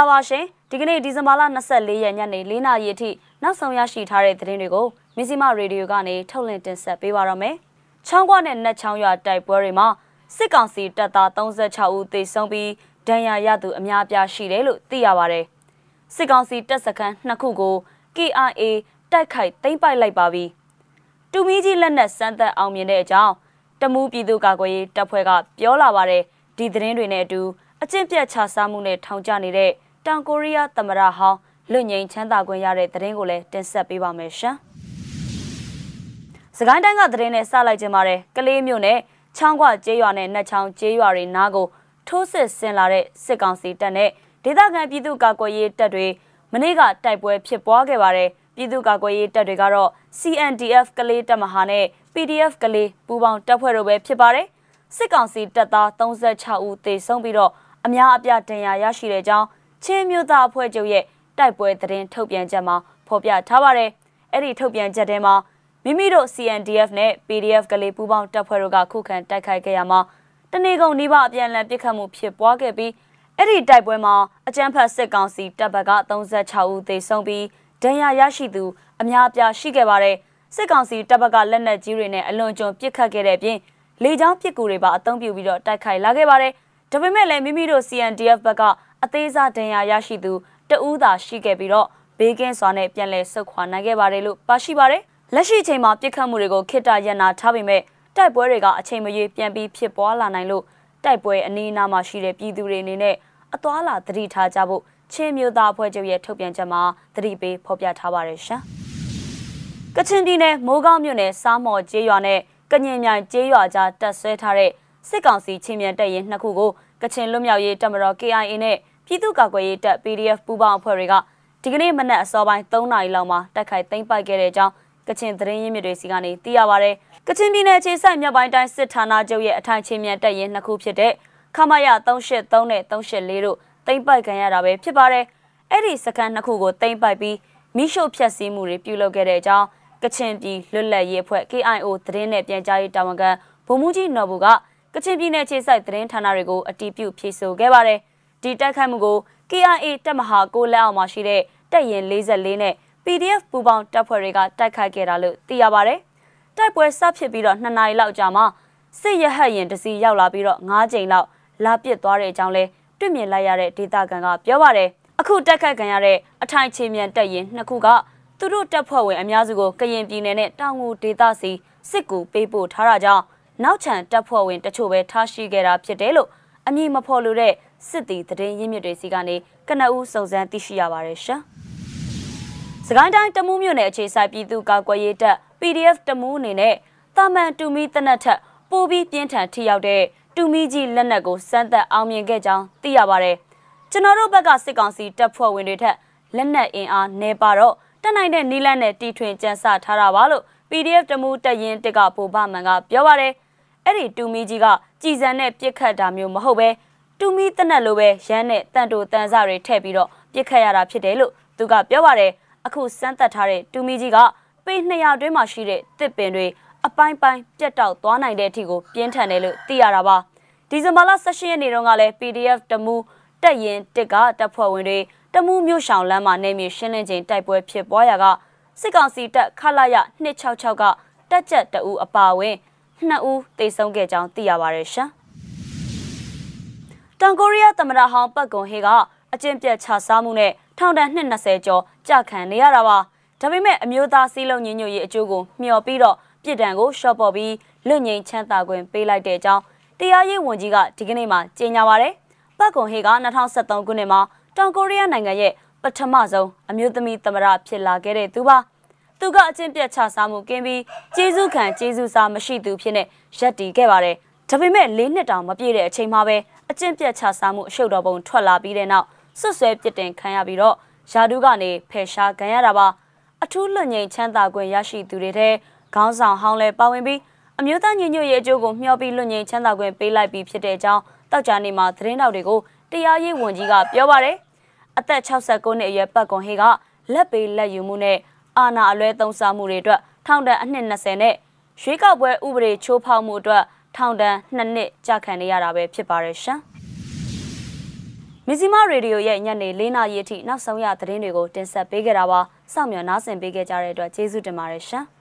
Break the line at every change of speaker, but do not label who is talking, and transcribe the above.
္ဂလာပါရှင်ဒီကနေ့ဒီဇင်ဘာလ24ရက်ညနေ4နာရီအထိနောက်ဆုံးရရှိထားတဲ့သတင်းတွေကိုမီစီမရေဒီယိုကနေထုတ်လွှင့်တင်ဆက်ပေးပါရမယ်။ချောင်းကွနဲ့နက်ချောင်းရွာတိုက်ပွဲတွေမှာစစ်ကောင်စီတပ်သား36ဦးသေဆုံးပြီးဒဏ်ရာရသူအများအပြားရှိတယ်လို့သိရပါဗျ။စစ်ကောင်စီတပ်စခန်းနှစ်ခုကို KIA တိုက်ခိုက်သိမ်းပိုက်လိုက်ပါပြီ။တူမီကြီးလက်နက်စမ်းသက်အောင်မြင်တဲ့အကြောင်းတမူးပြည်သူ့ကာကွယ်ရေးတပ်ဖွဲ့ကပြောလာပါတယ်ဒီသတင်းတွေနဲ့အတူအကျင့်ပြတ်ချစားမှုနဲ့ထောင်ကျနေတဲ့ တောင်ကိုရီးယားသမ္မတဟောင်းလွတ်ငိန်ချမ်းသာခွင့်ရတဲ့သတင်းကိုလည်းတင်ဆက်ပေးပါမယ်ရှင်။စကိုင်းတိုင်းကသတင်းနဲ့စလိုက်ကြပါမယ်။ကလေးမျိုးနဲ့ချောင်းခွကျေးရွာနဲ့နှက်ချောင်းကျေးရွာတွေနားကိုထိုးစစ်ဆင်လာတဲ့စစ်ကောင်စီတပ်နဲ့ဒေသခံပြည်သူ့ကာကွယ်ရေးတပ်တွေမနေ့ကတိုက်ပွဲဖြစ်ပွားခဲ့ပါတယ်။ပြည်သူ့ကာကွယ်ရေးတပ်တွေကတော့ CNDF ကလေးတပ်မဟာနဲ့ PDF ကလေးပူးပေါင်းတပ်ဖွဲ့တို့ပဲဖြစ်ပါတယ်။စစ်ကောင်စီတပ်သား36ဦးသေဆုံးပြီးတော့အများအပြားဒဏ်ရာရရှိတဲ့ကြောင်း ချင်းမျိုးသားအဖွဲ့ချုပ်ရဲ့တိုက်ပွဲသတင်းထုတ်ပြန်ချက်မှာဖော်ပြထားပါတယ်။အဲ့ဒီထုတ်ပြန်ချက်ထဲမှာမိမိတို့ CNDF နဲ့ PDF ကလေးပူးပေါင်းတပ်ဖွဲ့တို့ကခုခံတိုက်ခိုက်ခဲ့ရမှာတနေကုန်နှိဘအပြန်အလှန်ပစ်ခတ်မှုဖြစ်ပွားခဲ့ပြီးအဲ့ဒီတိုက်ပွဲမှာအကြမ်းဖက်စစ်ကောင်စီတပ်ဘက်က36ဦးသေဆုံးပြီးဒဏ်ရာရရှိသူအများအပြားရှိခဲ့ပါတယ်။စစ်ကောင်စီတပ်ဘက်ကလက်နက်ကြီးတွေနဲ့အလွန်ကျွံပစ်ခတ်ခဲ့တဲ့အပြင်လေကြောင်းပစ်ကူတွေပါအသုံးပြုပြီးတော့တိုက်ခိုက်လာခဲ့ပါတယ်။ဒါပေမဲ့လည်းမိမိတို့ CNDF ဘက်က အသေးစားဒဏ်ရာရရှိသူတဦးသာရှိခဲ့ပြီးတော့ဘေးကင်းစွာနဲ့ပြန်လည်ဆုတ်ခွာနိုင်ခဲ့ပါတယ်လို့ပါရှိပါတယ်။လက်ရှိချိန်မှာပြစ်ခတ်မှုတွေကိုခိတ္တရန်နာထားပေမဲ့တိုက်ပွဲတွေကအချိန်မရွေးပြန်ပြီးဖြစ်ပွားလာနိုင်လို့တိုက်ပွဲအနီးအနားမှာရှိတဲ့ပြည်သူတွေအနေနဲ့အသွာလာသတိထားကြဖို့ချင်းမျိုးသားအဖွဲ့ချုပ်ရဲ့ထုတ်ပြန်ချက်မှာသတိပေးဖော်ပြထားပါတယ်ရှင်။ကချင်ပြည်နယ်မိုးကောင်းမြို့နယ်စားမော်ကျေးရွာနဲ့ကညင်မြိုင်ကျေးရွာကြားတပ်ဆွဲထားတဲ့စစ်ကောင်စီချင်းမြန်တပ်ရင်နှစ်ခုကိုကချင်လွတ်မြောက်ရေးတပ်မတော် KIA နဲ့ ပြည်သူ့ကာကွယ်ရေးတပ် PDF ပူးပေါင်းအဖွဲ့တွေကဒီကနေ့မနက်အစောပိုင်း3နာရီလောက်မှာတိုက်ခိုက်သိမ်းပိုက်ခဲ့တဲ့အကြောင်းကချင်သတင်းရင်းမြစ်တွေစီကနေသိရပါဗျ။ကချင်ပြည်နယ်ခြေဆိုင်မြောက်ပိုင်းတိုင်းစစ်ဌာနချုပ်ရဲ့အထိုင်ချင်းမြန်တပ်ရင်းနှစ်ခုဖြစ်တဲ့ခမရ383နဲ့384တို့သိမ်းပိုက်ခံရတာပဲဖြစ်ပါတယ်။အဲ့ဒီစကန်နှစ်ခုကိုသိမ်းပိုက်ပြီးမိရှုဖျက်ဆီးမှုတွေပြုလုပ်ခဲ့တဲ့အကြောင်းကချင်ပြည်လွတ်လပ်ရေးအဖွဲ့ KIO သတင်းနဲ့ပြန်ကြားရေးတာဝန်ခံဗိုလ်မှူးကြီးနော်ဘူကကချင်ပြည်နယ်ခြေဆိုင်သတင်းဌာနတွေကိုအတီးပြုဖြေဆိုခဲ့ပါတယ်။ ဒီတိုက်ခိုက်မှုကို KIA တပ်မဟာကိုလက်အောက်မှာရှိတဲ့တပ်ရင်44နဲ့ PDF ပူပေါင်းတပ်ဖွဲ့တွေကတိုက်ခိုက်ခဲ့တာလို့သိရပါတယ်။တိုက်ပွဲစဖြစ်ပြီးတော့2နာရီလောက်ကြာမှစစ်ရဟတ်ရင်တစီရောက်လာပြီးတော့9ချိန်လောက်လာပစ်သွားတဲ့အကြောင်းလဲတွေ့မြင်လိုက်ရတဲ့ဒေသခံကပြောပါတယ်။အခုတိုက်ခိုက်ခံရတဲ့အထိုင်ချေမြန်တပ်ရင်နှစ်ခုကသူတို့တပ်ဖွဲ့ဝင်အများစုကိုကရင်ပြည်နယ်နဲ့တောင်ငူဒေသစီစစ်ကူပေးပို့ထားတာကြောင့်နောက်ချန်တပ်ဖွဲ့ဝင်တချို့ပဲထားရှိခဲ့တာဖြစ်တယ်လို့အမည်မဖော်လို့တဲ့ စစ်တီသတင်းရင်းမြစ်တွေစီကနေကနအူးစုံစမ်းသိရှိရပါတယ်ရှင်။စကိုင်းတိုင်းတမူးမြို့နယ်အခြေစိုက်ပြည်သူ့ကာကွယ်ရေးတပ် PDF တမူးအနေနဲ့တာမန်တူမီတနက်ထက်ပိုပြီးပြင်းထန်ထိရောက်တဲ့တူမီကြီးလက်နက်ကိုစမ်းသပ်အောင်မြင်ခဲ့ကြောင်းသိရပါတယ်။ကျွန်တော်တို့ဘက်ကစစ်ကောင်စီတပ်ဖွဲ့ဝင်တွေထက်လက်နက်အင်အားနှဲပါတော့တက်နိုင်တဲ့နီလန်းနဲ့တီထွင်ကြံစထားတာပါလို့ PDF တမူးတက်ရင်တက်ကပိုဘမန်ကပြောပါတယ်။အဲ့ဒီတူမီကြီးကကြည်စံနဲ့ပြစ်ခတ်တာမျိုးမဟုတ်ပဲ တူမီတနက်လိုပဲရမ်းနဲ့တန်တူတန်စတွေထည့်ပြီးတော့ပြစ်ခတ်ရတာဖြစ်တယ်လို့သူကပြောပါတယ်အခုစမ်းသပ်ထားတဲ့တူမီကြီးကပေ200တွင်းမှာရှိတဲ့တစ်ပင်တွေအပိုင်းပိုင်းပြတ်တောက်သွားနိုင်တဲ့အထိကိုပြင်းထန်တယ်လို့သိရတာပါဒီဇင်ဘာလ18ရက်နေ့တုန်းကလည်း PDF တမူတက်ရင်တစ်ကတပ်ဖွဲ့ဝင်တွေတမူမြို့ရှောင်းလမ်းမှာနေမြေရှင်းလင်းချိန်တိုက်ပွဲဖြစ်ပွားရာကစစ်ကောင်စီတပ်ခလာရ266ကတက်ကြက်တအူအပါဝင်2ဦးသေဆုံးခဲ့ကြောင်းသိရပါတယ်ရှင် တောင်ကိုရီးယားသမ္မတဟောင်းပတ်ကွန်ဟေကအကျင့်ပြတ်ချစားမှုနဲ့ထောင်ဒဏ်220ကျော်ကြာခံနေရတာပါဒါပေမဲ့အမျိုးသားစီးလုံးညီညွတ်ရေးအကျိုးကိုမျှော်ပြီးတော့ပြည်တံကိုရှော့ပေါ်ပြီးလွတ်ငြိမ်ချမ်းသာခွင့်ပေးလိုက်တဲ့အကြောင်းတရားရေးဝန်ကြီးကဒီကနေ့မှကြေညာပါတယ်ပတ်ကွန်ဟေက2023ခုနှစ်မှာတောင်ကိုရီးယားနိုင်ငံရဲ့ပထမဆုံးအမျိုးသမီးသမ္မတဖြစ်လာခဲ့တဲ့သူပါသူကအကျင့်ပြတ်ချစားမှုကင်းပြီးကျေးဇူးခံကျေးဇူးစားမရှိသူဖြစ်နေရက်တည်ခဲ့ပါတယ်ဒါပေမဲ့၄နှစ်တောင်မပြည့်တဲ့အချိန်မှာပဲ အကျင့်ပြတ်ချစားမှုအရှုပ်တော်ပုံထွက်လာပြီးတဲ့နောက်ဆွဆွဲပြစ်တင်ခံရပြီးတော့ယာဒူးကနေဖယ်ရှားခံရတာပါအထူးလွတ်ငြိမ်ချမ်းသာခွင့်ရရှိသူတွေတဲ့ခေါင်းဆောင်ဟောင်းလဲပါဝင်ပြီးအမျိုးသားညီညွတ်ရေးအကျိုးကိုမျှော်ပြီးလွတ်ငြိမ်ချမ်းသာခွင့်ပေးလိုက်ပြီးဖြစ်တဲ့အကြောင်းတောက်ကြနေမှာသတင်းတော်တွေကိုတရားရေးဝန်ကြီးကပြောပါတယ်အသက်69နှစ်အရွယ်ပတ်ကွန်ဟေကလက်ပေးလက်ယူမှုနဲ့အာဏာအလွဲသုံးစားမှုတွေအတွက်ထောင်ဒဏ်အနှစ်20နဲ့ရွေးကောက်ပွဲဥပဒေချိုးဖောက်မှုအတွက် ထောင်ဒဏ်2နှစ်ကြာခံနေရတာပဲဖြစ်ပါတယ်ရှင်။ကမီဇီမာရေဒီယိုရဲ့ညနေ၄နာရီအထိနောက်ဆုံးရသတင်းတွေကိုတင်ဆက်ပေးခဲ့တာပါစောင့်မျှော်နားဆင်ပေးခဲ့ကြတဲ့အတွက်ကျေးဇူးတင်ပါတယ်ရှင်။